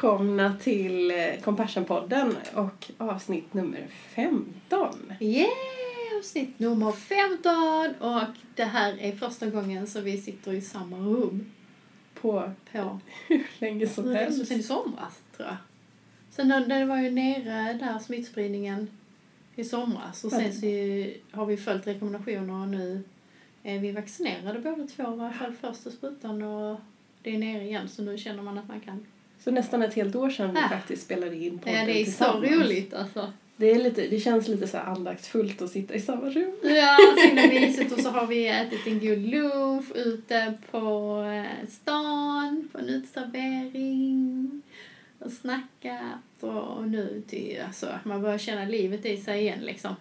välkomna till Compassion-podden och avsnitt nummer 15. Yeah! Avsnitt nummer 15 och det här är första gången som vi sitter i samma rum. På På hur länge som så helst. sen i somras tror jag. Sen det var ju nere där smittspridningen i somras och sen så har vi följt rekommendationer och nu är vi vaccinerade båda två, i alla fall första sprutan och det är nere igen så nu känner man att man kan. Så nästan ett helt år sedan vi Ja. faktiskt spelade in podden Ja, det är så roligt alltså. Det, är lite, det känns lite så andaktsfullt att sitta i samma rum. Ja, så himla mysigt. Och så har vi ätit en god lunch ute på eh, stan, på en uteservering och snackat. Och nu till, alltså, man börjar känna livet i sig igen liksom.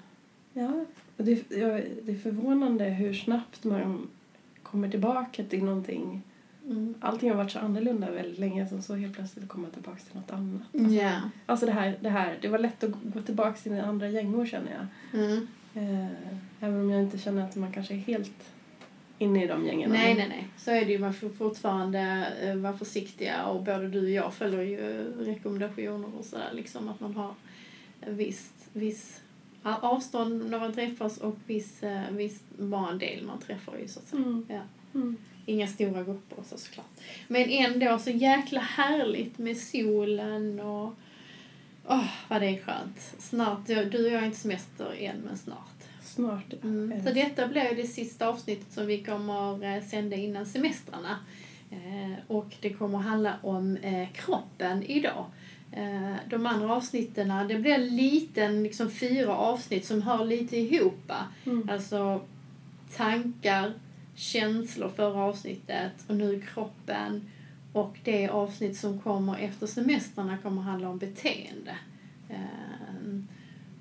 Ja, och det, ja, det är förvånande hur snabbt man kommer tillbaka till någonting. Mm. Allting har varit så annorlunda väldigt länge, så, så helt plötsligt komma tillbaka till något annat. Alltså, Ja. alltså det här, det här, det var lätt att gå tillbaka till andra gängor känner jag. Mm. Eh, även om jag inte känner att man kanske är helt inne i de gängen. Nej, nej, nej. Så är det ju. Man får fortfarande eh, vara försiktiga och både du och jag följer ju rekommendationer och sådär liksom att man har en viss, avstånd när man träffas och viss, eh, viss del man träffar ju så att säga. Mm. Ja. Mm. Inga stora grupper så såklart. Men ändå så jäkla härligt med solen och åh vad det är skönt. Snart, du och jag har inte semester än men snart. Snart. ja. Mm. Är Så det- detta blir det sista avsnittet som vi kommer eh, sända innan semestrarna. Eh, och det kommer handla om eh, kroppen idag. De andra avsnitten, det blir en liten, liksom fyra avsnitt som hör lite ihop. Mm. Alltså tankar, känslor förra avsnittet och nu kroppen. Och det avsnitt som kommer efter semestrarna kommer handla om beteende. Ehm,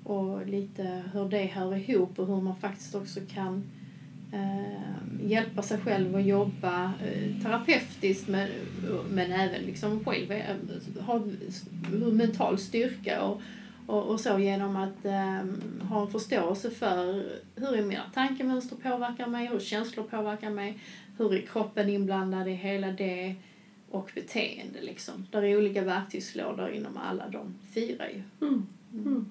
och lite hur det hör ihop och hur man faktiskt också kan ehm, hjälpa sig själv att jobba eh, terapeutiskt men, men även liksom själv ehm, ha mental styrka och, och, och så genom att ehm, ha en förståelse för hur mina tankemönster påverkar mig, hur känslor påverkar mig, hur är kroppen inblandad i hela det och beteende liksom. Där är olika verktygslådor inom alla de fyra ju. Mm. Mm.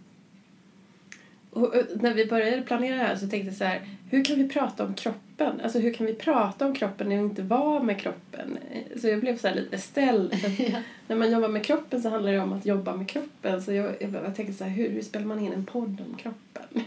Och, och, när vi började planera det här så tänkte jag så här, hur kan vi prata om kroppen? Alltså hur kan vi prata om kroppen när vi inte var med kroppen? Så jag blev så här lite ställd. Ja. när man jobbar med kroppen så handlar det om att jobba med kroppen. Så jag, jag, jag tänkte så här, hur, hur spelar man in en podd om kroppen?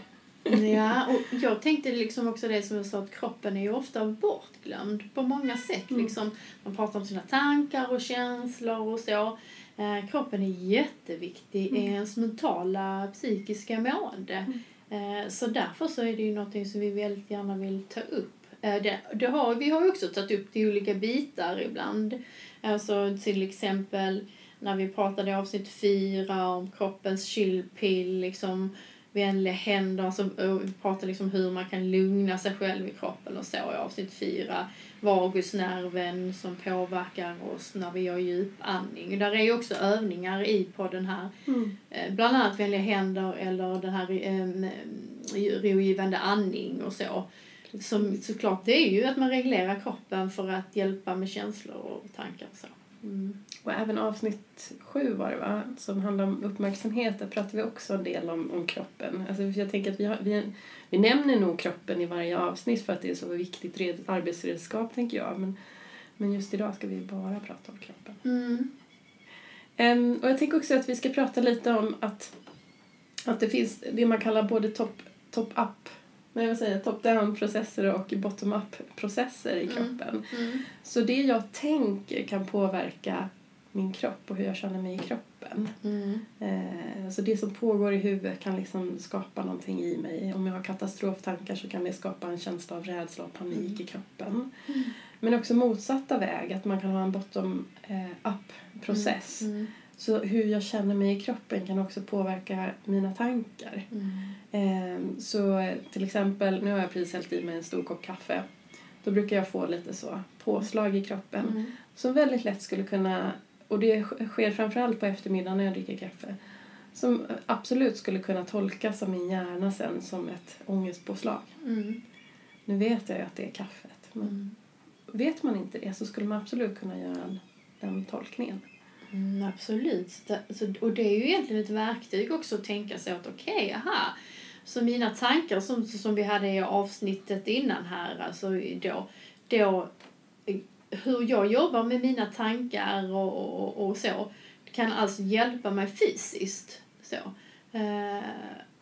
Ja, och jag tänkte liksom också det som jag sa att kroppen är ju ofta bortglömd på många sätt. Mm. Liksom, man pratar om sina tankar och känslor och så. Eh, kroppen är jätteviktig i Mm. ens mentala, psykiska mående. Eh, så därför så är det ju någonting som vi väldigt gärna vill ta upp. Eh, det, det har, vi har också tagit upp i olika bitar ibland. Alltså till exempel när vi pratade i avsnitt fyra om kroppens chillpill, liksom vänliga händer, och vi pratade liksom hur man kan lugna sig själv i kroppen och så i avsnitt fyra. Vagusnerven som påverkar oss när vi gör djupandning. Där är ju också övningar i på den här Mm. Eh, bland annat vänliga händer eller den här eh, rogivande andning och så. Som såklart det är ju att man reglerar kroppen för att hjälpa med känslor och tankar och så. Mm. Och även avsnitt sju var det va? Som handlar om uppmärksamhet. Där pratar vi också en del om, om kroppen. Alltså jag tänker att vi, har, vi, vi nämner nog kroppen i varje avsnitt för att det är så viktigt red, arbetsredskap tänker jag. Men, men just idag ska vi bara prata om kroppen. Mm. Ehm, och jag tänker också att vi ska prata lite om att, att det finns det man kallar både top, top up men jag vill säga top down processer och bottom up processer i Mm. kroppen. Mm. Så det jag tänker kan påverka min kropp och hur jag känner mig i kroppen. Mm. Eh, så det som pågår i huvudet kan liksom skapa någonting i mig. Om jag har katastroftankar så kan det skapa en känsla av rädsla och panik i kroppen. Mm. Men också motsatta väg, att man kan ha en bottom eh. Mm. Så hur jag känner mig i kroppen kan också påverka mina tankar. Mm. Ehm, Så till exempel, nu har jag precis hällt i mig en stor kopp kaffe. Då brukar jag få lite så påslag i kroppen. Mm. Som väldigt lätt skulle kunna, och det sker framförallt på eftermiddagen när jag dricker kaffe. Som absolut skulle kunna tolkas av min hjärna sen som ett ångestpåslag. Mm. Nu vet jag ju att det är kaffet. Men Mm. vet man inte det så skulle man absolut kunna göra den tolkningen. Mm, absolut. Så, och det är ju egentligen ett verktyg också att tänka sig att okej, okay, aha. Så mina tankar som, som vi hade i avsnittet innan här, alltså då, då hur jag jobbar med mina tankar och, och, och så kan alltså hjälpa mig fysiskt. Så. Eh,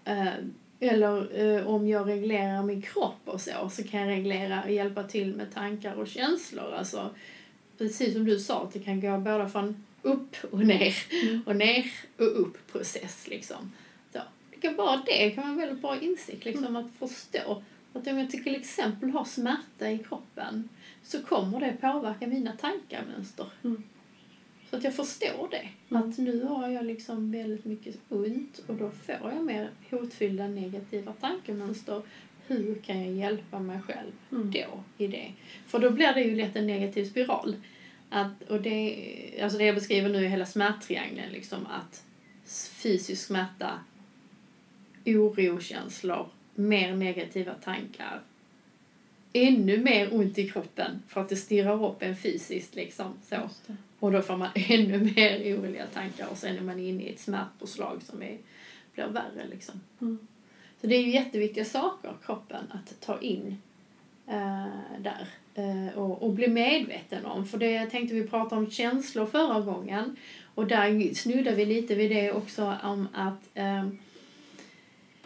eh, eller eh, om jag reglerar min kropp och så, så kan jag reglera och hjälpa till med tankar och känslor. Alltså, precis som du sa, att det kan gå både från upp och ner mm. och ner och upp process. Liksom. Så, det kan bara det kan vara en väldigt bra insikt, liksom, mm. att förstå att om jag till exempel har smärta i kroppen så kommer det påverka mina tankamönster. Mm. Så att jag förstår det. Mm. Att nu har jag liksom väldigt mycket ont och då får jag mer hotfyllda negativa tankemönster. Hur kan jag hjälpa mig själv mm. då i det? För då blir det ju lätt en negativ spiral. Att, och det, alltså det jag beskriver nu är hela smärttriangeln. Liksom, att fysisk smärta, orokänslor, mer negativa tankar ännu mer ont i kroppen för att det stirrar upp en fysiskt liksom så. Och då får man ännu mer oroliga tankar och sen är man inne i ett smärtpåslag som är, blir värre liksom. Mm. Så det är ju jätteviktiga saker, kroppen, att ta in äh, där. Eh, och, och bli medveten om. För det jag tänkte vi pratade om känslor förra gången. Och där snuddade vi lite vid det också om att eh,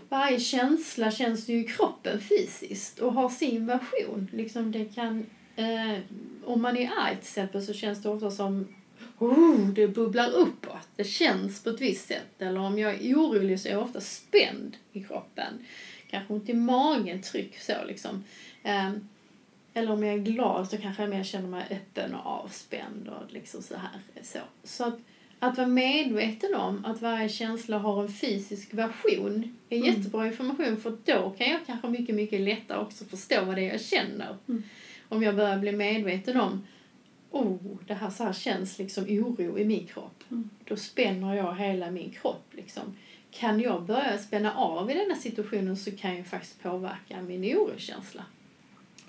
varje känsla känns ju i kroppen fysiskt och har sin version. Liksom det kan, eh, om man är arg till exempel så känns det ofta som oh, det bubblar uppåt. Det känns på ett visst sätt. Eller om jag är orolig så är jag ofta spänd i kroppen. Kanske ont i magen, tryck så liksom. Eh, eller om jag är glad så kanske jag mer känner mig öppen och avspänd och liksom så här. Så, så att, att vara medveten om att varje känsla har en fysisk version är mm. jättebra information för då kan jag kanske mycket, mycket lättare också förstå vad det är jag känner. Mm. Om jag börjar bli medveten om oh, det här, så här känns liksom oro i min kropp. Mm. Då spänner jag hela min kropp. Liksom. Kan jag börja spänna av i denna situationen så kan jag faktiskt påverka min orokänsla.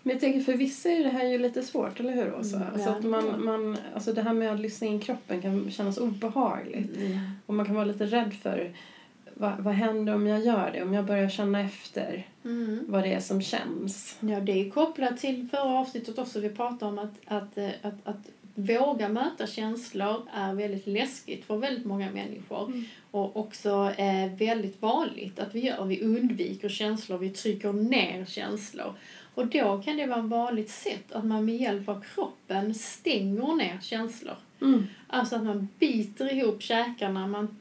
Men jag tänker för vissa är det här ju lite svårt, eller hur Åsa? Mm, alltså att man, man, alltså det här med att lyssna in kroppen kan kännas obehagligt. Mm. Och man kan vara lite rädd för vad, vad händer om jag gör det? Om jag börjar känna efter mm. vad det är som känns. Ja, det är kopplat till förra avsnittet också. Vi pratade om att, att, att, att, att våga möta känslor är väldigt läskigt för väldigt många människor. Mm. Och också eh, väldigt vanligt att vi gör. Vi undviker känslor, vi trycker ner känslor. Och då kan det vara ett vanligt sätt att man med hjälp av kroppen stänger ner känslor. Mm. Alltså att man biter ihop käkarna, man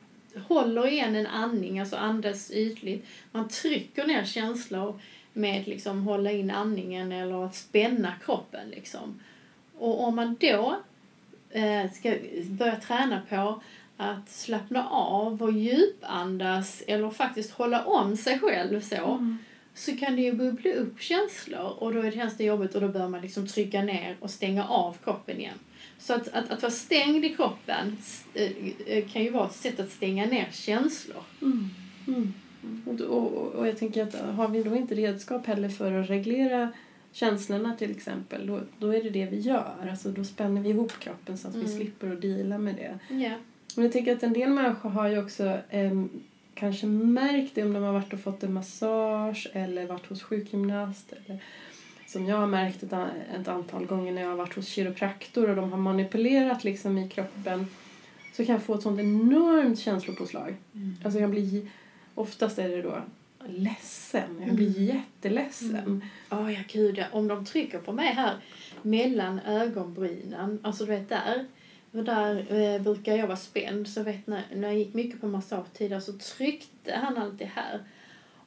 håller igen en andning, alltså andas ytligt. Man trycker ner känslor med liksom hålla in andningen eller att spänna kroppen. Liksom. Och om man då eh, ska börja träna på att slappna av och djupandas eller faktiskt hålla om sig själv så mm så kan det ju bubbla upp känslor och då känns det jobbigt och då bör man liksom trycka ner och stänga av kroppen igen. Så att, att, att vara stängd i kroppen eh, eh, kan ju vara ett sätt att stänga ner känslor. Mm. Mm. Och, och, och jag tänker att har vi då inte redskap heller för att reglera känslorna till exempel, då, då är det det vi gör. Alltså då spänner vi ihop kroppen så att mm. vi slipper att deala med det. Yeah. Men jag tänker att en del människor har ju också um, kanske märkt det om de har varit och fått en massage eller varit hos sjukgymnast. Eller, som jag har märkt ett, ett antal gånger när jag har varit hos kiropraktor och de har manipulerat liksom i kroppen så kan jag få ett sånt enormt känslopåslag. Mm. Alltså jag blir, oftast är det då ledsen. Jag blir mm. jätteledsen. Mm. Oh, ja, gud, ja. Om de trycker på mig här mellan ögonbrynen, alltså du vet där, och där eh, brukar jag vara spänd. Så vet när, när jag gick mycket på massage tidigare så tryckte han alltid här.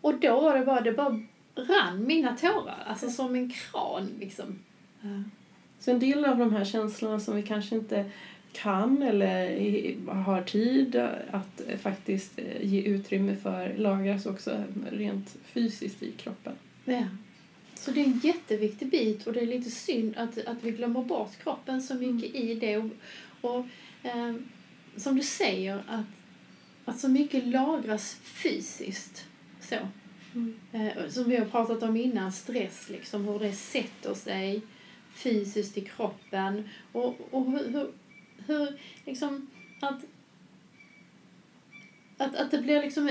Och då var det bara, det bara rann mina tårar. Alltså som en kran liksom. Ja. Så en del av de här känslorna som vi kanske inte kan eller har tid att faktiskt eh, ge utrymme för lagras också rent fysiskt i kroppen. Ja. Så det är en jätteviktig bit och det är lite synd att, att vi glömmer bort kroppen så mycket mm. i det. Och, och eh, som du säger, att, att så mycket lagras fysiskt. Så. Mm. Eh, som vi har pratat om innan, stress, liksom, hur det sätter sig fysiskt i kroppen. Och, och hur, hur, hur liksom, att att, att det blir liksom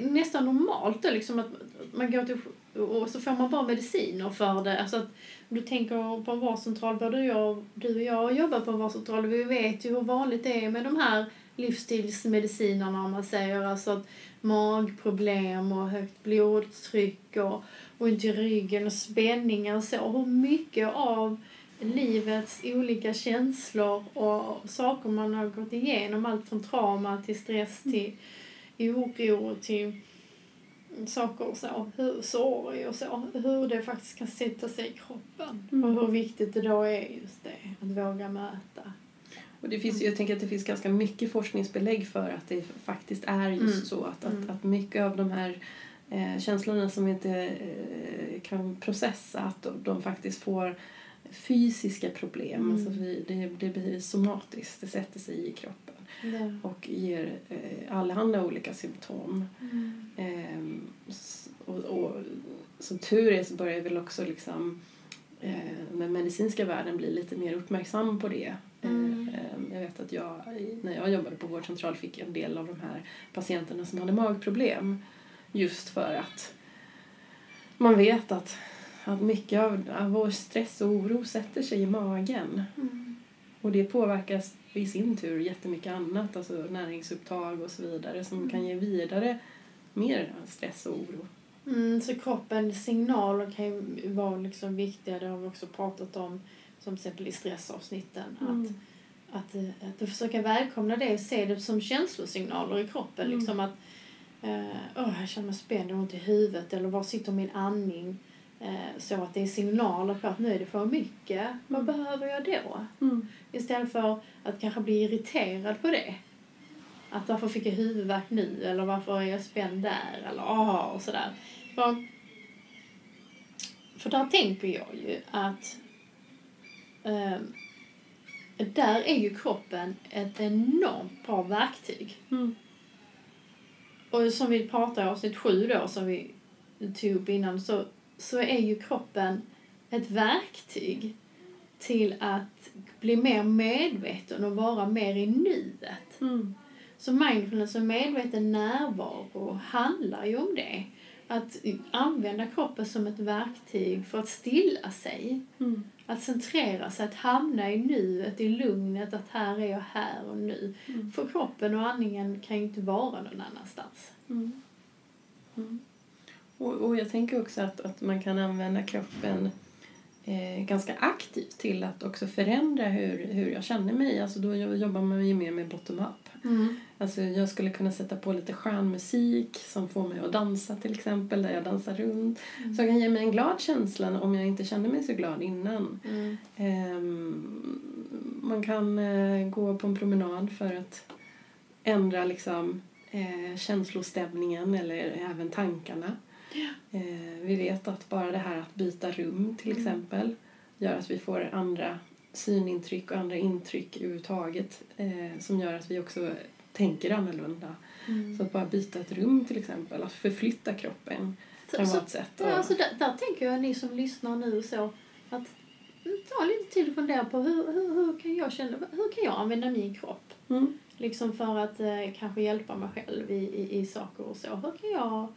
nästan normalt då, liksom att man går till och så får man bara mediciner för det. Alltså att, om du tänker på en vårdcentral, både jag, du och jag jobbar på en vårdcentral och vi vet ju hur vanligt det är med de här livsstilsmedicinerna om man säger. Alltså att magproblem och högt blodtryck och ont i ryggen och spänningar och så. Hur mycket av livets olika känslor och saker man har gått igenom. Allt från trauma till stress till oro till saker och så, hur, sorg och så, hur det faktiskt kan sätta sig i kroppen. Mm. Och hur viktigt det då är just det, att våga möta. Och det finns, jag tänker att det finns ganska mycket forskningsbelägg för att det faktiskt är just mm. så att, att, mm. att mycket av de här eh, känslorna som vi inte eh, kan processa, att de, de faktiskt får fysiska problem. Mm. Alltså vi, det, det blir somatiskt, det sätter sig i kroppen. Ja. Och ger eh, allehanda olika symptom. Mm. Eh, och, och, som tur är så börjar väl också liksom eh, den medicinska världen bli lite mer uppmärksam på det. Mm. Eh, jag vet att jag, när jag jobbade på vårdcentral fick en del av de här patienterna som hade magproblem just för att man vet att att mycket av, av vår stress och oro sätter sig i magen. Mm. Och det påverkas i sin tur jättemycket annat, alltså näringsupptag och så vidare som mm. kan ge vidare mer stress och oro. Mm, så kroppens signaler kan ju vara liksom viktiga, det har vi också pratat om som till exempel i stressavsnitten. Mm. Att, att, att, att försöka välkomna det och se det som känslosignaler i kroppen. Mm. Liksom att, uh, oh, jag känner mig spänd, har ont i huvudet eller var sitter min andning? Eh, så att det är signaler på att nu är det för mycket. Vad mm. behöver jag då? Mm. Istället för att kanske bli irriterad på det. Att varför fick jag huvudvärk nu? Eller varför är jag spänd där? Eller aha och sådär. För, för där tänker jag ju att eh, där är ju kroppen ett enormt bra verktyg. Mm. Och som vi pratade i avsnitt sju då, som vi tog upp innan, så så är ju kroppen ett verktyg till att bli mer medveten och vara mer i nuet. Mm. Så mindfulness och medveten närvaro handlar ju om det. Att använda kroppen som ett verktyg för att stilla sig. Mm. Att centrera sig, att hamna i nuet, i lugnet, att här är jag här och nu. Mm. För kroppen och andningen kan ju inte vara någon annanstans. Mm. Och, och jag tänker också att, att man kan använda kroppen eh, ganska aktivt till att också förändra hur, hur jag känner mig. Alltså då jobbar man ju mer med bottom-up. Mm. Alltså jag skulle kunna sätta på lite skön musik som får mig att dansa till exempel, där jag dansar runt. Mm. Som kan ge mig en glad känsla om jag inte kände mig så glad innan. Mm. Eh, man kan eh, gå på en promenad för att ändra liksom, eh, känslostämningen eller även tankarna. Eh, vi vet att bara det här att byta rum till mm. exempel gör att vi får andra synintryck och andra intryck överhuvudtaget eh, som gör att vi också tänker annorlunda. Mm. Så att bara byta ett rum till exempel, att förflytta kroppen kan vara ett sätt. Ja, alltså där, där tänker jag, ni som lyssnar nu så, att ta lite tid och fundera på hur, hur, hur, kan jag känna, hur kan jag använda min kropp? Mm. Liksom för att eh, kanske hjälpa mig själv i, i, i saker och så. Hur kan jag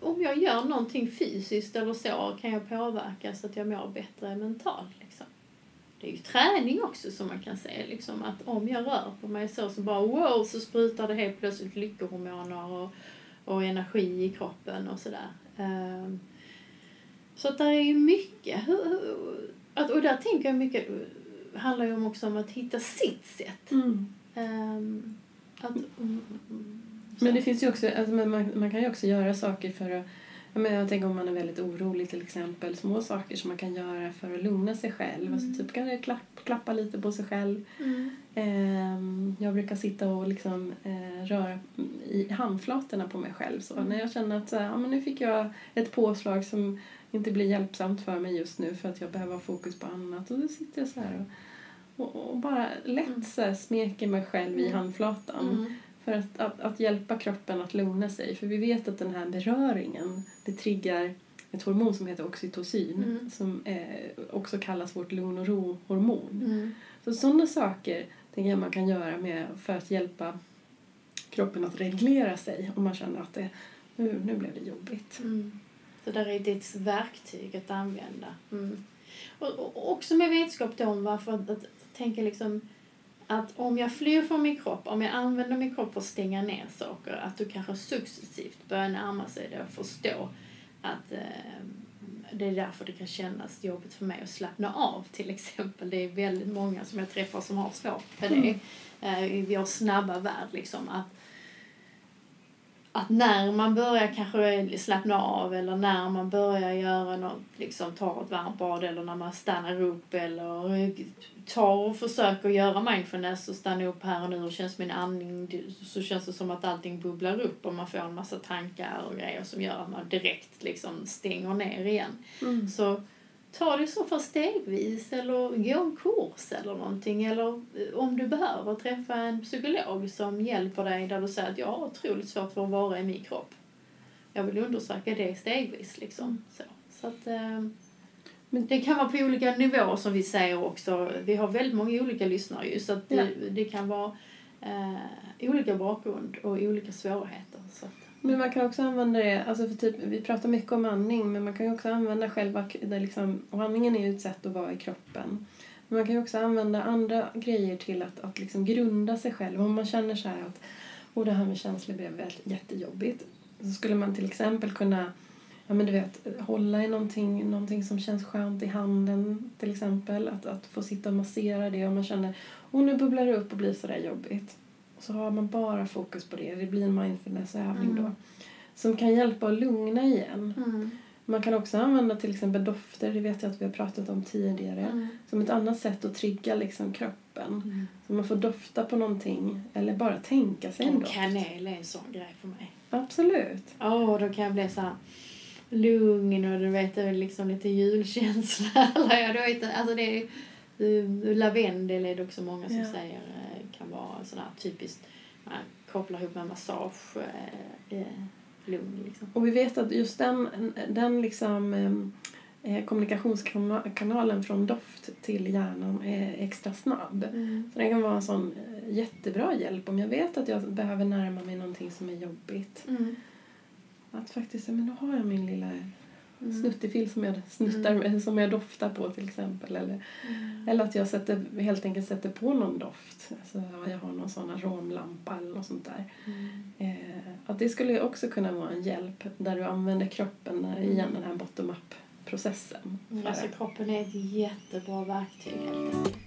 om jag gör någonting fysiskt eller så kan jag påverka så att jag mår bättre mentalt. Liksom. Det är ju träning också som man kan säga. Liksom, att om jag rör på mig så, så bara wow så sprutar det helt plötsligt lyckohormoner och, och energi i kroppen och sådär. Uh, så att det är ju mycket. Och där tänker jag mycket, handlar ju också om att hitta sitt sätt. Mm. Um, att, men det finns ju också, alltså man, man kan ju också göra saker för att jag, menar, jag tänker om man är väldigt orolig till exempel. Små saker som man kan göra för att lugna sig själv. Alltså, mm. Alltså typ kan klapp, klappa lite på sig själv. Mm. Eh, jag brukar sitta och liksom, eh, röra i handflatorna på mig själv. Så mm. När jag känner att ja, men nu fick jag ett påslag som inte blir hjälpsamt för mig just nu för att jag behöver ha fokus på annat. Och då sitter jag så här och, och, och bara lätt mm. så här, smeker mig själv i mm. handflatan. För att, att, att, hjälpa kroppen att lugna sig. För vi vet att den här beröringen, det triggar ett hormon som heter oxytocin Mm. som eh, också kallas vårt lugn och ro-hormon. Mm. Så sådana saker tänker jag man kan göra med för att hjälpa kroppen att reglera sig om man känner att det, nu, nu blev det jobbigt. Mm. Så där är ditt verktyg att använda. Mm. Och, och också med vetskap om varför att, att tänka liksom att om jag flyr från min kropp, om jag använder min kropp för att stänga ner saker, att du kanske successivt börjar närma sig det och förstå att eh, det är därför det kan kännas jobbigt för mig att slappna av till exempel. Det är väldigt många som jag träffar som har svårt med det eh, i vår snabba värld liksom. Att, att när man börjar kanske slappna av eller när man börjar göra något, liksom ta ett varmt bad eller när man stannar upp eller tar och försöker göra mindfulness och stanna upp här och nu och känns min andning så känns det som att allting bubblar upp och man får en massa tankar och grejer som gör att man direkt liksom stänger ner igen. Mm. Så ta det i så fall stegvis eller gå en kurs eller någonting. Eller eh, om du behöver träffa en psykolog som hjälper dig där du säger att jag har otroligt svårt för att vara i min kropp. Jag vill undersöka det stegvis liksom. Så, så att, eh, Men- det kan vara på olika nivåer som vi säger också. Vi har väldigt många olika lyssnare ju så att det, det kan vara eh, olika bakgrund och olika svårigheter. Så att, men man kan också använda det, alltså för typ, vi pratar mycket om andning men man kan ju också använda själva, det liksom, och andningen är ju ett sätt att vara i kroppen. Men man kan ju också använda andra grejer till att, att liksom grunda sig själv. Om man känner så här att oh, det här med känslor blev väldigt jättejobbigt. Så skulle man till exempel kunna ja, men du vet, hålla i någonting, någonting som känns skönt i handen till exempel. Att, att få sitta och massera det om man känner oh, nu bubblar det upp och blir sådär jobbigt. Så har man bara fokus på det. Det blir en mindfulnessövning då. Mm. Som kan hjälpa att lugna igen. mm. Man kan också använda till exempel dofter, det vet jag att vi har pratat om tidigare. Mm. Som ett annat sätt att trigga liksom kroppen. Mm. Så man får dofta på någonting eller bara tänka sig en doft. kanel är en sån grej för mig. Absolut. Åh, då kan jag bli så här lugn och du vet, liksom lite julkänsla. Alltså det är, lavendel är det också många som Ja. säger eh, kan vara sån här typiskt, man kopplar ihop med massage, eh, eh, lugn liksom. Och vi vet att just den, den liksom, eh, kommunikationskanalen från doft till hjärnan är extra snabb. Så den kan vara en sån eh, jättebra hjälp om jag vet att jag behöver närma mig någonting som är jobbigt. Mm. Att faktiskt, men då har jag min lilla Mm. snuttifil som jag snuttar med, som jag doftar på till exempel. Eller, Mm. eller att jag sätter, helt enkelt sätter på någon doft. Alltså, ja, jag har någon sån aromlampa eller något sånt där. Mm. Eh, att det skulle också kunna vara en hjälp där du använder kroppen när- igen den här bottom-up-processen. för Alltså kroppen är ett jättebra verktyg helt enkelt.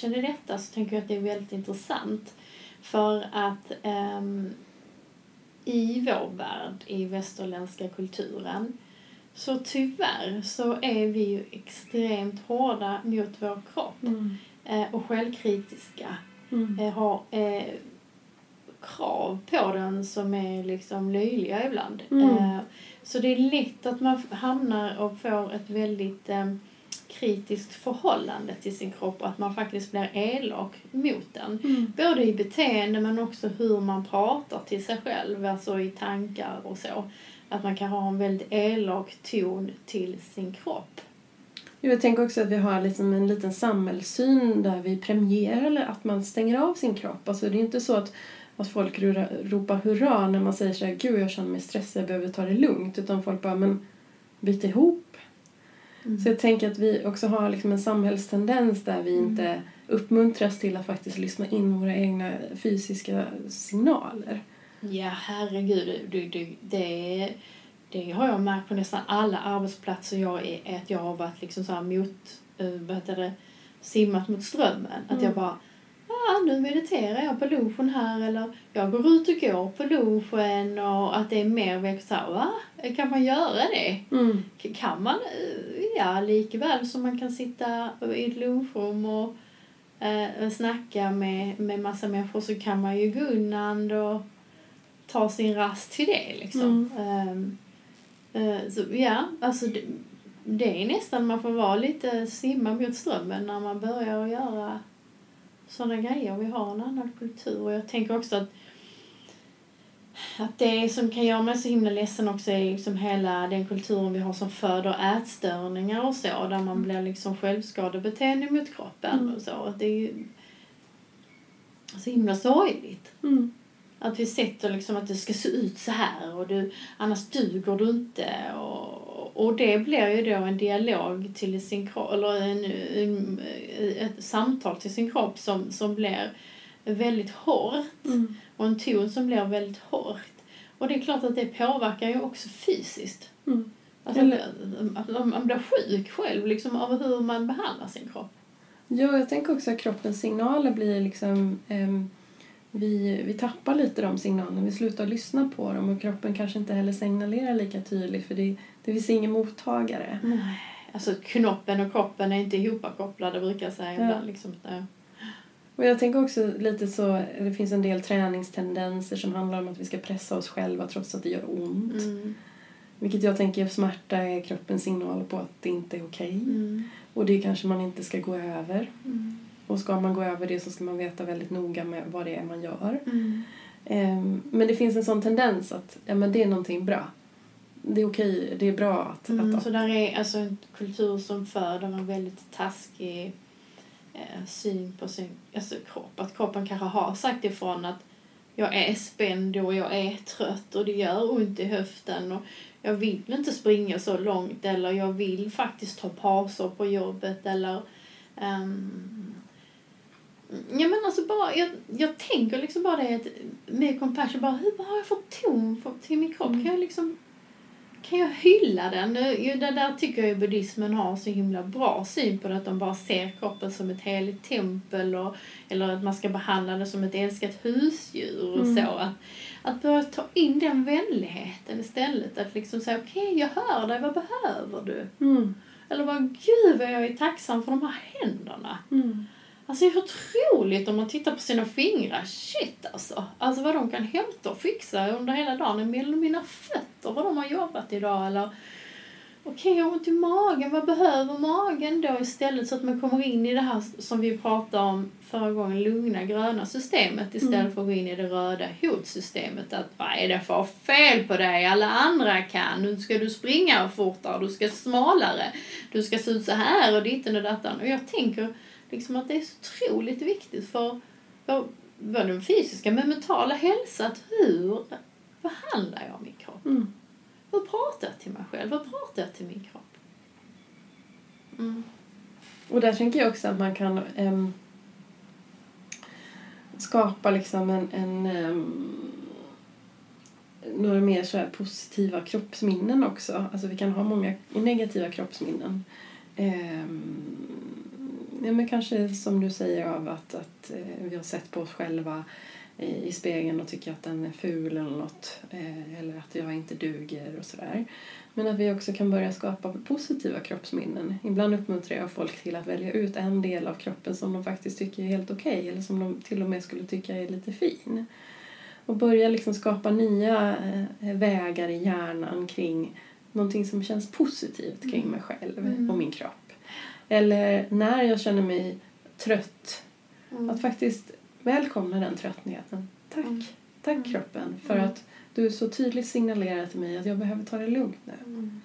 Compassion i detta så tänker jag att det är väldigt intressant. För att ehm, i vår värld, i västerländska kulturen, så tyvärr så är vi ju extremt hårda mot vår kropp Mm. eh, och självkritiska. Mm. Eh, har eh, krav på den som är liksom löjliga ibland. Mm. Eh, så det är lätt att man hamnar och får ett väldigt eh, kritiskt förhållande till sin kropp och att man faktiskt blir elak mot den. Mm. Både i beteende men också hur man pratar till sig själv, alltså i tankar och så. Att man kan ha en väldigt elak ton till sin kropp. Jag tänker också att vi har liksom en liten samhällssyn där vi premierar att man stänger av sin kropp. Alltså det är inte så att, att folk ropar hurra när man säger så här, gud jag känner mig stressad, jag behöver ta det lugnt. Utan folk bara, men bit ihop. Så jag tänker att vi också har liksom en samhällstendens där vi Mm. inte uppmuntras till att faktiskt lyssna in våra egna fysiska signaler. Ja, herregud. Du, du, det, det har jag märkt på nästan alla arbetsplatser jag är, att jag har varit liksom så här mot, eh, vad heter det, simmat mot strömmen. Att Mm. jag bara, nu mediterar jag på lunchen här eller jag går ut och går på lunchen och att det är mer här, va? Kan man göra det? Mm. Kan man? eh, Ja, likaväl som man kan sitta i ett lunchrum och eh, snacka med, med massa människor så kan man ju gå undan och ta sin rast till det liksom. Um, uh, så ja, alltså det, det är nästan man får vara lite simma mot strömmen när man börjar göra sådana grejer. Vi har en annan kultur och jag tänker också att att det som kan göra mig så himla ledsen också är liksom hela den kulturen vi har som föder ätstörningar och så där man blir liksom självskadebeteende mot kroppen mm. och så. Det är ju så himla sorgligt. Mm. Att vi sätter liksom att det ska se ut så här och du, annars duger du inte. Och, och det blir ju då en dialog till sin kropp, eller en, en, ett samtal till sin kropp som, som blir väldigt hårt. Mm. Och en ton som blir väldigt hårt. Och det är klart att det påverkar ju också fysiskt. Mm. Alltså, Eller... man blir sjuk själv liksom, av hur man behandlar sin kropp. Ja, jag tänker också att kroppens signaler blir liksom... Um, vi, vi tappar lite de signalerna, vi slutar lyssna på dem och kroppen kanske inte heller signalerar lika tydligt för det, det finns ingen mottagare. Nej. Alltså knoppen och kroppen är inte ihopkopplade brukar jag säga ja. Liksom, och jag tänker också lite så, det finns en del träningstendenser som handlar om att vi ska pressa oss själva trots att det gör ont. Mm. Vilket jag tänker smärta är kroppens signal på att det inte är okej. Okay. Mm. Och det kanske man inte ska gå över. Mm. Och ska man gå över det så ska man veta väldigt noga med vad det är man gör. Mm. Um, men det finns en sån tendens att ja, men det är någonting bra. Det är okej, det är bra att... Mm, att så där är alltså en kultur som föder en väldigt taskig eh, syn på sin alltså kropp. Att kroppen kanske har sagt ifrån att jag är spänd och jag är trött och det gör ont i höften och jag vill inte springa så långt eller jag vill faktiskt ta pauser på jobbet eller um, Ja men alltså bara, jag, jag tänker liksom bara det att med compassion, bara hur har jag fått ton för, till min kropp? Mm. Kan jag liksom kan jag hylla den? Det där tycker jag buddhismen har så himla bra syn på det, att de bara ser kroppen som ett heligt tempel och, eller att man ska behandla det som ett älskat husdjur och mm. så. Att, att börja ta in den vänligheten istället. Att liksom säga okej, okay, jag hör dig, vad behöver du? Mm. Eller bara gud vad jag är tacksam för de här händerna. Mm. Alltså det är otroligt om man tittar på sina fingrar. Shit alltså. Alltså vad de kan hämta och fixa under hela dagen. Eller mina fötter, vad de har jobbat idag. Eller okej, okay, jag har ont i magen. Vad behöver magen då istället? Så att man kommer in i det här som vi pratade om förra gången, lugna gröna systemet istället mm. för att gå in i det röda hotsystemet. Att vad är det för fel på dig? Alla andra kan. Nu ska du springa fortare, du ska smalare, du ska se ut så här och ditten och dattan. Och jag tänker liksom att det är så otroligt viktigt för, både den fysiska men mentala hälsa. Att hur behandlar jag min kropp? Mm. Hur pratar jag till mig själv? Hur pratar jag till min kropp? Mm. Och där tänker jag också att man kan um, skapa liksom en, en um, några mer så positiva kroppsminnen också. Alltså vi kan ha många negativa kroppsminnen. Um, ja, men kanske som du säger av att, att eh, vi har sett på oss själva i, spegeln och tycker att den är ful eller något. Eh, eller att jag inte duger och sådär. Men att vi också kan börja skapa positiva kroppsminnen. Ibland uppmuntrar jag folk till att välja ut en del av kroppen som de faktiskt tycker är helt okej okay, eller som de till och med skulle tycka är lite fin. Och börja liksom skapa nya eh, vägar i hjärnan kring någonting som känns positivt kring mig själv mm. och min kropp. Eller när jag känner mig trött. Mm. Att faktiskt välkomna den tröttheten. Tack, mm. tack mm. kroppen för mm. att du så tydligt signalerar till mig att jag behöver ta det lugnt nu. Mm.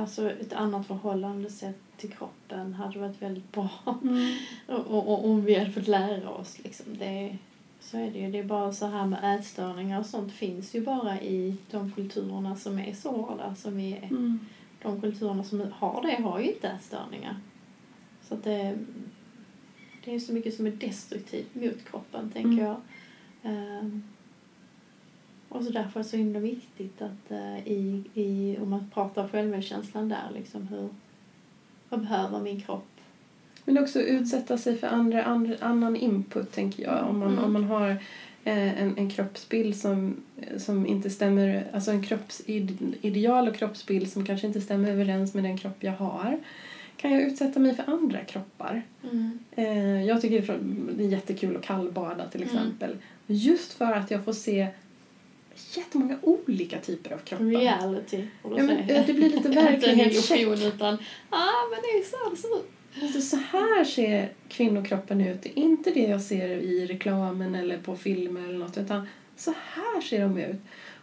Alltså ett annat förhållande sett till kroppen hade varit väldigt bra. Mm. och, och, och, om vi hade fått lära oss liksom. Det, så är det ju. Det är bara så här med ätstörningar och sånt finns ju bara i de kulturerna som är så hårda som vi är. Mm de kulturerna som har det har ju inte ätstörningar. Så att det, det är så mycket som är destruktivt mot kroppen, tänker mm. jag. Um, och så därför är det så himla viktigt att uh, i, i, om man pratar självmedkänslan där, liksom hur, vad behöver min kropp? Men också utsätta sig för andra, andra, annan input, tänker jag. Om man, mm. om man har en, en kroppsbild som, som inte stämmer, alltså en kroppsideal och kroppsbild som kanske inte stämmer överens med den kropp jag har. kan jag utsätta mig för andra kroppar? Mm. Eh, jag tycker det är jättekul att kallbada till Mm. exempel. Just för att jag får se jättemånga olika typer av kroppar. Reality, Ja, men, eh, det blir lite verklighetscheck. utan, ah men det är så det ser ut. Alltså, så här ser kvinnokroppen ut. Det är inte det jag ser i reklamen eller på filmer eller något. Utan så här ser de ut.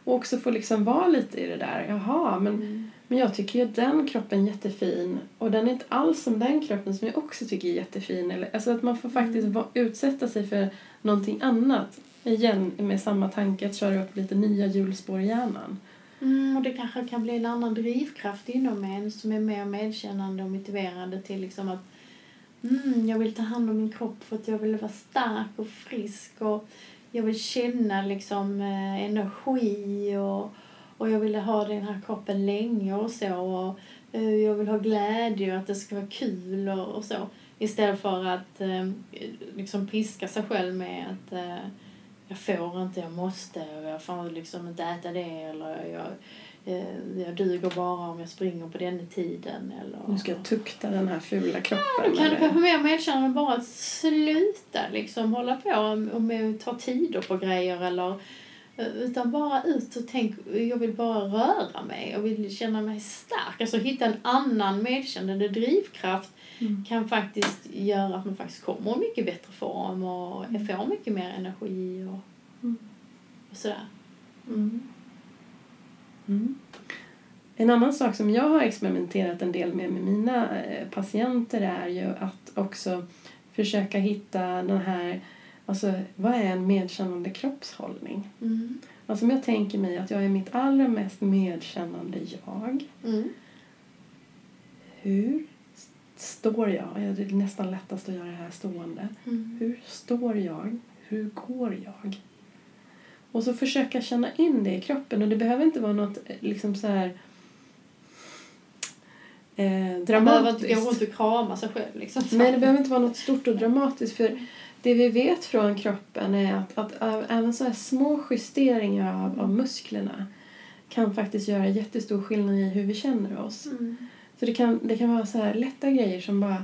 Och också få liksom vara lite i det där. Jaha, men, Mm. men jag tycker ju den kroppen är jättefin. Och den är inte alls som den kroppen som jag också tycker är jättefin. Eller, alltså att man får faktiskt va, utsätta sig för någonting annat. Igen med samma tanke att köra upp lite nya hjulspår i hjärnan. Mm, och det kanske kan bli en annan drivkraft inom en som är mer medkännande och motiverande till liksom att mm, jag vill ta hand om min kropp för att jag vill vara stark och frisk och jag vill känna liksom eh, energi och, och jag vill ha den här kroppen länge och så och eh, jag vill ha glädje och att det ska vara kul och, och så. Istället för att eh, liksom piska sig själv med att eh, jag får inte, jag måste och jag får liksom inte äta det eller jag, eh, jag duger bara om jag springer på den tiden eller... Nu ska jag tukta den här fula kroppen. Då kan du kanske mer medkännande bara att sluta liksom hålla på och med ta tider på grejer eller utan bara ut och tänk, jag vill bara röra mig, jag vill känna mig stark. Alltså hitta en annan medkännande drivkraft Mm. kan faktiskt göra att man faktiskt kommer i mycket bättre form och Mm. får mycket mer energi och, Mm. och sådär. Mm. Mm. En annan sak som jag har experimenterat en del med med mina eh, patienter är ju att också försöka hitta den här, alltså vad är en medkännande kroppshållning? Mm. Alltså om jag tänker mig att jag är mitt allra mest medkännande jag. Mm. Hur står jag? Ja, Det är nästan lättast att göra det här stående. Mm. Hur står jag? Hur går jag? Och så försöka känna in det i kroppen. Och det behöver inte vara något eh, liksom så här eh, Man behöver inte dramatiskt. och krama sig själv liksom. Nej, det behöver inte vara något stort och dramatiskt. För det vi vet från kroppen är att, att även så här små justeringar av, av musklerna kan faktiskt göra jättestor skillnad i hur vi känner oss. Mm. Så det kan, det kan vara så här lätta grejer som bara att,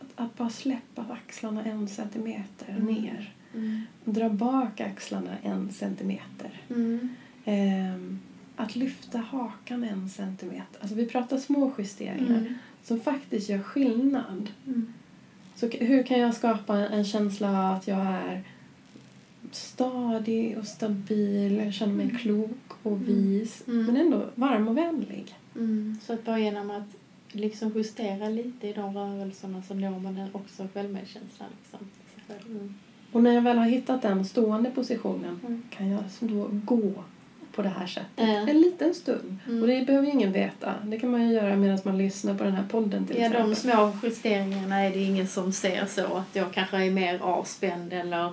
att, att bara släppa axlarna en centimeter Mm. ner. Mm. Dra bak axlarna en centimeter. Mm. Ehm, att lyfta hakan en centimeter. Alltså vi pratar små justeringar Mm. som faktiskt gör skillnad. Så hur kan jag skapa en känsla av att jag är stadig och stabil, jag känner mig Mm. klok och Mm. vis, Mm. men ändå varm och vänlig. Mm. Så att bara genom att liksom justera lite i de rörelserna så når man också självmedkänslan. Liksom. Mm. Och när jag väl har hittat den stående positionen Mm. kan jag då gå på det här sättet Ja. en liten stund. Mm. Och det behöver ju ingen veta. Det kan man ju göra medan man lyssnar på den här podden till Ja, exempel. de små justeringarna är det ingen som ser så att jag kanske är mer avspänd eller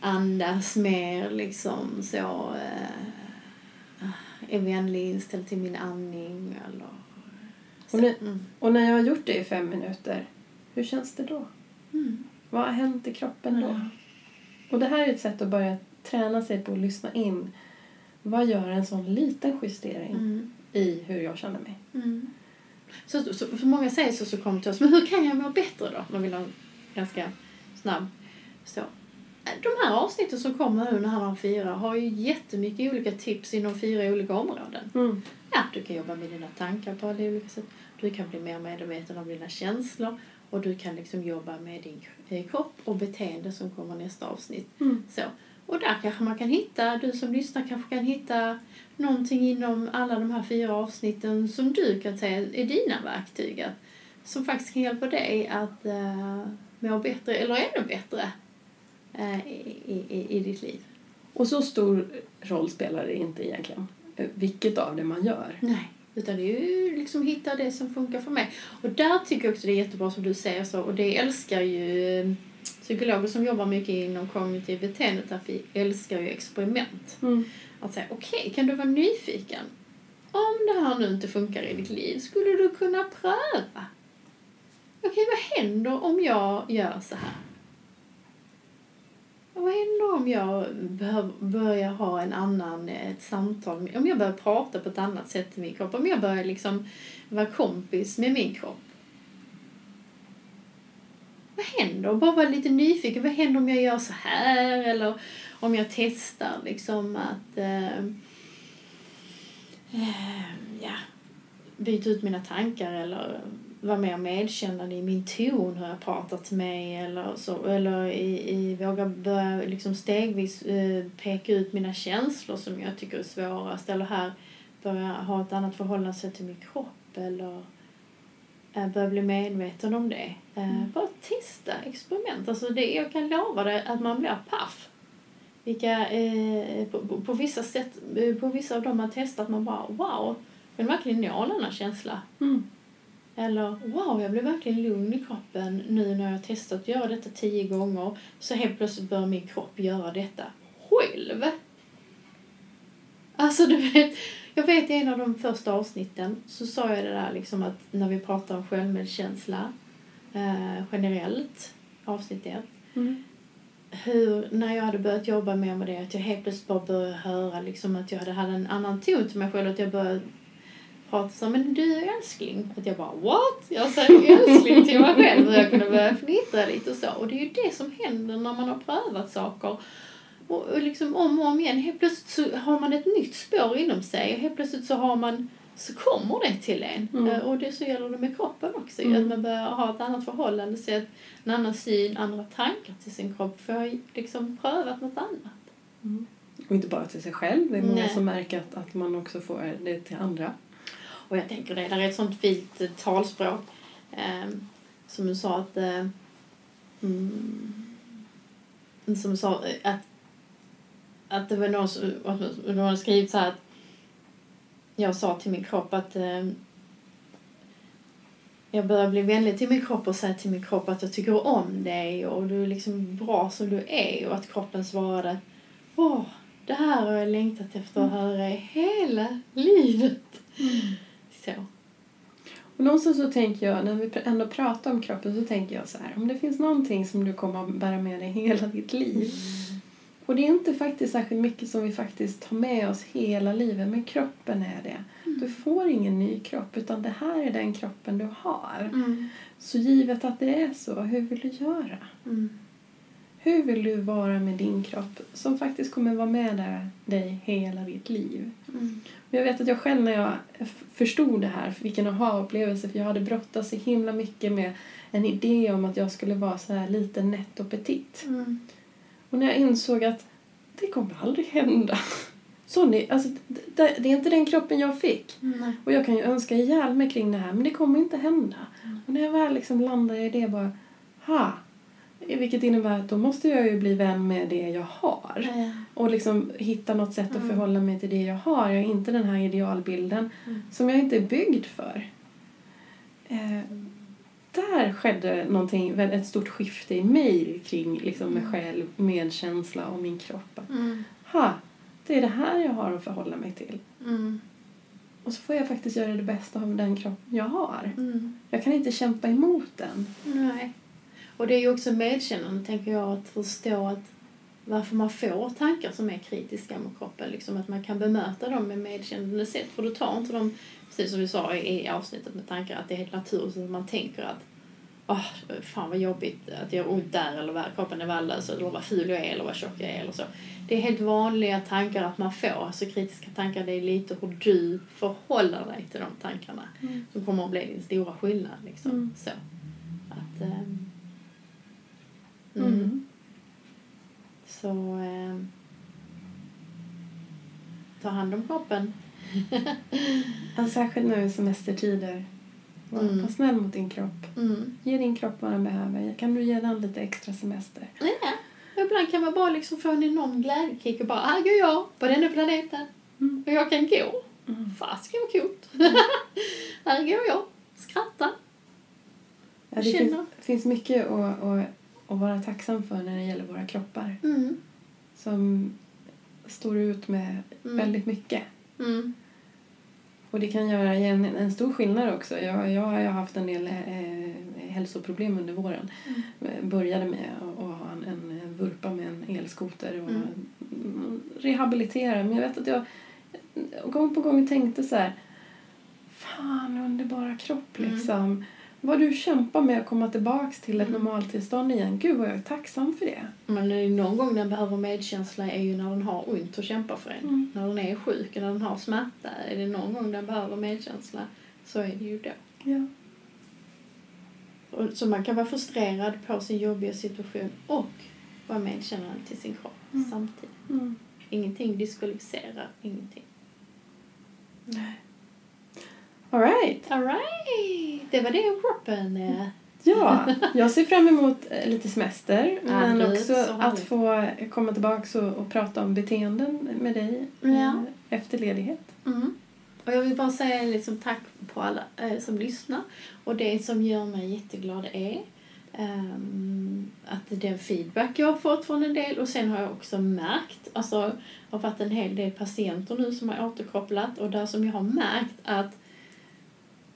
andas mer liksom så eh, är vänlig inställd till min andning eller så. Och nu- Mm. Och när jag har gjort det i fem minuter, hur känns det då? Mm. Vad har hänt i kroppen då? Och det här är ett sätt att börja träna sig på att lyssna in. Vad gör en sån liten justering Mm. i hur jag känner mig? Mm. Så, så, för många säger så, så kommer till oss, men hur kan jag må bättre då? De vill ha en ganska snabb så. De här avsnitten som kommer nu när han har fyra har ju jättemycket olika tips inom fyra olika områden. Mm. Ja, du kan jobba med dina tankar på alla olika sätt. Du kan bli mer medveten om dina känslor och du kan liksom jobba med din eh, kropp och beteende som kommer nästa avsnitt. Mm. Så. Och där kanske man kan hitta, du som lyssnar kanske kan hitta någonting inom alla de här fyra avsnitten som du kan säga är dina verktyg. Som faktiskt kan hjälpa dig att uh, må bättre, eller ännu bättre, eh, i, i, i ditt liv. Och så stor roll spelar det inte egentligen. eh, Vilket av det man gör. Nej, utan det är ju liksom hitta det som funkar för mig. Och där tycker jag också det är jättebra som du säger så, och det älskar ju psykologer som jobbar mycket inom kognitiv beteendeterapi älskar ju experiment. Mm. Att säga, okej, kan du vara nyfiken? Om det här nu inte funkar i ditt liv, skulle du kunna pröva? Okej, vad händer om jag gör så här? Vad händer om jag börjar ha en annan, ett samtal, om jag börjar prata på ett annat sätt till min kropp, om jag börjar liksom vara kompis med min kropp? Vad händer? Och bara vara lite nyfiken. Vad händer om jag gör så här? Eller om jag testar liksom att eh, eh, ja, byta ut mina tankar eller vara mer medkännande i min ton hur jag pratar till mig eller, så, eller i, i våga börja liksom stegvis eh, peka ut mina känslor som jag tycker är svårast eller här börja ha ett annat förhållande till min kropp eller eh, börja bli medveten om det. Eh, mm. Bara testa experiment. Alltså det, jag kan lova dig att man blir paff. Vilka, eh, på, på, på, vissa sätt, eh, på vissa av dem man testat man bara wow, jag vill verkligen nå en annan känsla. Mm. Eller wow, jag blev verkligen lugn i kroppen nu när jag testat att göra detta tio gånger. Så helt plötsligt börjar min kropp göra detta själv. Alltså du vet, jag vet i en av de första avsnitten så sa jag det där liksom att när vi pratar om självmedkänsla eh, generellt, avsnitt ett. Mm. Hur, när jag hade börjat jobba mer med det, att jag helt plötsligt bara började höra liksom att jag hade, hade en annan ton till mig själv, att jag började prata så men du är älskling. Att jag bara what? Jag säger älskling till mig själv och jag kunde börja fnittra lite och så. Och det är ju det som händer när man har prövat saker. Och, och liksom om och om igen, helt plötsligt så har man ett nytt spår inom sig och helt plötsligt så har man så kommer det till en. Mm. Uh, och det så gäller det med kroppen också. Mm. Att man börjar ha ett annat förhållande, se ett, en annan syn, andra tankar till sin kropp. För jag har liksom prövat något annat. Mm. Och inte bara till sig själv. Det är många Nej. som märker att, att man också får det till andra. Och jag tänker det, där är ett sånt fint eh, talspråk. Eh, som du sa att... Eh, mm, som sa eh, att, att det var någon som någon hade skrivit så här att jag sa till min kropp att eh, jag börjar bli vänlig till min kropp och säga till min kropp att jag tycker om dig och du är liksom bra som du är och att kroppen svarade Åh, det här har jag längtat efter att höra i hela livet. Mm. Så. Och någonstans så tänker jag, när vi ändå pratar om kroppen, så tänker jag så här, om det finns någonting som du kommer att bära med dig hela ditt liv. Mm. Och det är inte faktiskt särskilt mycket som vi faktiskt tar med oss hela livet, men kroppen är det. Mm. Du får ingen ny kropp, utan det här är den kroppen du har. Mm. Så givet att det är så, hur vill du göra? Mm. Hur vill du vara med din kropp som faktiskt kommer vara med dig hela ditt liv? Mm. Jag vet att jag själv när jag förstod det här, vilken aha-upplevelse, för jag hade brottats så himla mycket med en idé om att jag skulle vara så här lite nätt och petit. Mm. Och när jag insåg att det kommer aldrig hända. Så ni, alltså, det, det, är inte den kroppen jag fick. Mm. Och jag kan ju önska ihjäl mig kring det här, men det kommer inte hända. Mm. Och när jag väl liksom landade i det bara, ha! Vilket innebär att då måste jag ju bli vän med det jag har. Mm. Och liksom hitta något sätt att mm. förhålla mig till det jag har. Jag är inte den här idealbilden mm. som jag inte är byggd för. Eh, där skedde någonting, ett stort skifte i mig kring liksom mig mm. själv, medkänsla och min kropp. Mm. Ha, det är det här jag har att förhålla mig till. Mm. Och så får jag faktiskt göra det bästa av den kropp jag har. Mm. Jag kan inte kämpa emot den. Nej. Och det är ju också medkännande, tänker jag, att förstå att varför man får tankar som är kritiska mot kroppen. Liksom att man kan bemöta dem med medkännande sätt. För då tar inte de, precis som vi sa i avsnittet med tankar, att det är helt naturligt att man tänker att oh, fan vad jobbigt att jag har ont där eller kroppen är värdelös eller vad ful jag är eller vad tjock jag är eller så. Det är helt vanliga tankar att man får. Alltså kritiska tankar, det är lite hur du förhåller dig till de tankarna mm. som kommer att bli din stora skillnad. Liksom. Mm. Så. Att, um, Mm. mm. Så eh, ta hand om kroppen. ja, särskilt nu i semestertider. Var, mm. var snäll mot din kropp. Mm. Ge din kropp vad den behöver. Kan du ge den lite extra semester? Ja. Ibland kan man bara liksom få en enorm glädjekick och bara här går jag på denna planeten mm. och jag kan gå. Mm. Fasiken vad coolt. Här går jag, skrattar. Ja, det finns, finns mycket att, att att vara tacksam för när det gäller våra kroppar. Mm. Som står ut med mm. väldigt mycket. Mm. Och det kan göra en, en stor skillnad också. Jag, jag har haft en del eh, hälsoproblem under våren. Mm. Började med att ha en, en, vurpa med en elskoter och mm. rehabilitera. Men jag vet att jag gång på gång tänkte så här Fan, underbara kropp mm. Vad du kämpar med att komma tillbaks till ett Mm. normaltillstånd igen. Gud vad jag är tacksam för det. Men det är någon gång den behöver medkänsla är ju när den har ont och kämpar för en. Mm. När den är sjuk och när den har smärta. Är det någon gång den behöver medkänsla så är det ju då. Ja. Och, så man kan vara frustrerad på sin jobbiga situation och vara medkännande till sin kropp Mm. samtidigt. Mm. Ingenting diskvalificerar ingenting. All right. Alright! Det var det om kroppen. eh. Ja, jag ser fram emot eh, lite semester. men också så att få komma tillbaka och, och prata om beteenden med dig eh, Ja. efter ledighet. Mm. Och jag vill bara säga liksom tack på alla eh, som lyssnar. Och det som gör mig jätteglad är ehm, att den feedback jag har fått från en del och sen har jag också märkt, alltså det har varit en hel del patienter nu som har återkopplat och där som jag har märkt att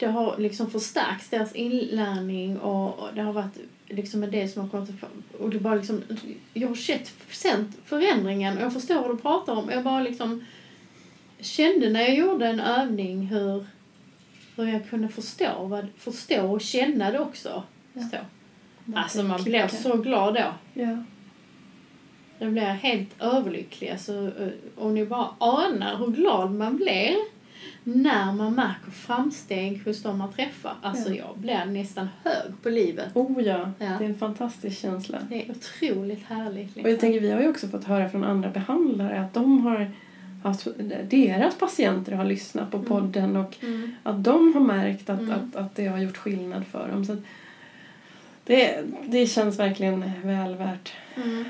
det har liksom förstärkts deras inlärning och, det har varit liksom en del som har kommit och det bara liksom, jag har sett, sett förändringen och jag förstår vad du pratar om. Jag bara liksom kände när jag gjorde en övning hur, hur jag kunde förstå, vad, förstå och känna det också. Ja. Så. Alltså man blir så glad då. Ja. Jag blir helt överlycklig. Alltså, om ni bara anar hur glad man blir när man märker framsteg hos de man träffar. Alltså Ja. jag blir nästan hög på livet. Oh ja, Ja. det är en fantastisk känsla. Det är otroligt härligt. Liksom. Och jag tänker, vi har ju också fått höra från andra behandlare att de har haft, deras patienter har lyssnat på Mm. podden och mm. att de har märkt att, Mm. att, att det har gjort skillnad för dem. Så att det, det känns verkligen väl värt Mm.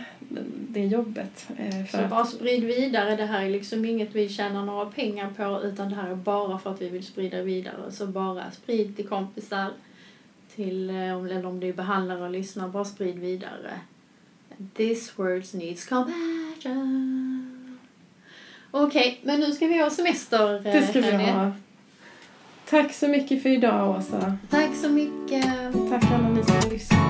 det jobbet. eh, För Så att, bara sprid vidare. Det här är liksom inget vi tjänar några pengar på utan det här är bara för att vi vill sprida vidare. Så bara sprid till kompisar, till, eh, om- eller om det är behandlare och lyssnar, bara sprid vidare. This words needs compassion. Okej, men nu ska vi ha semester. eh, det ska vi Renée. ha. Tack så mycket för idag, Åsa. Tack så mycket. Tack alla ni som lyssnar.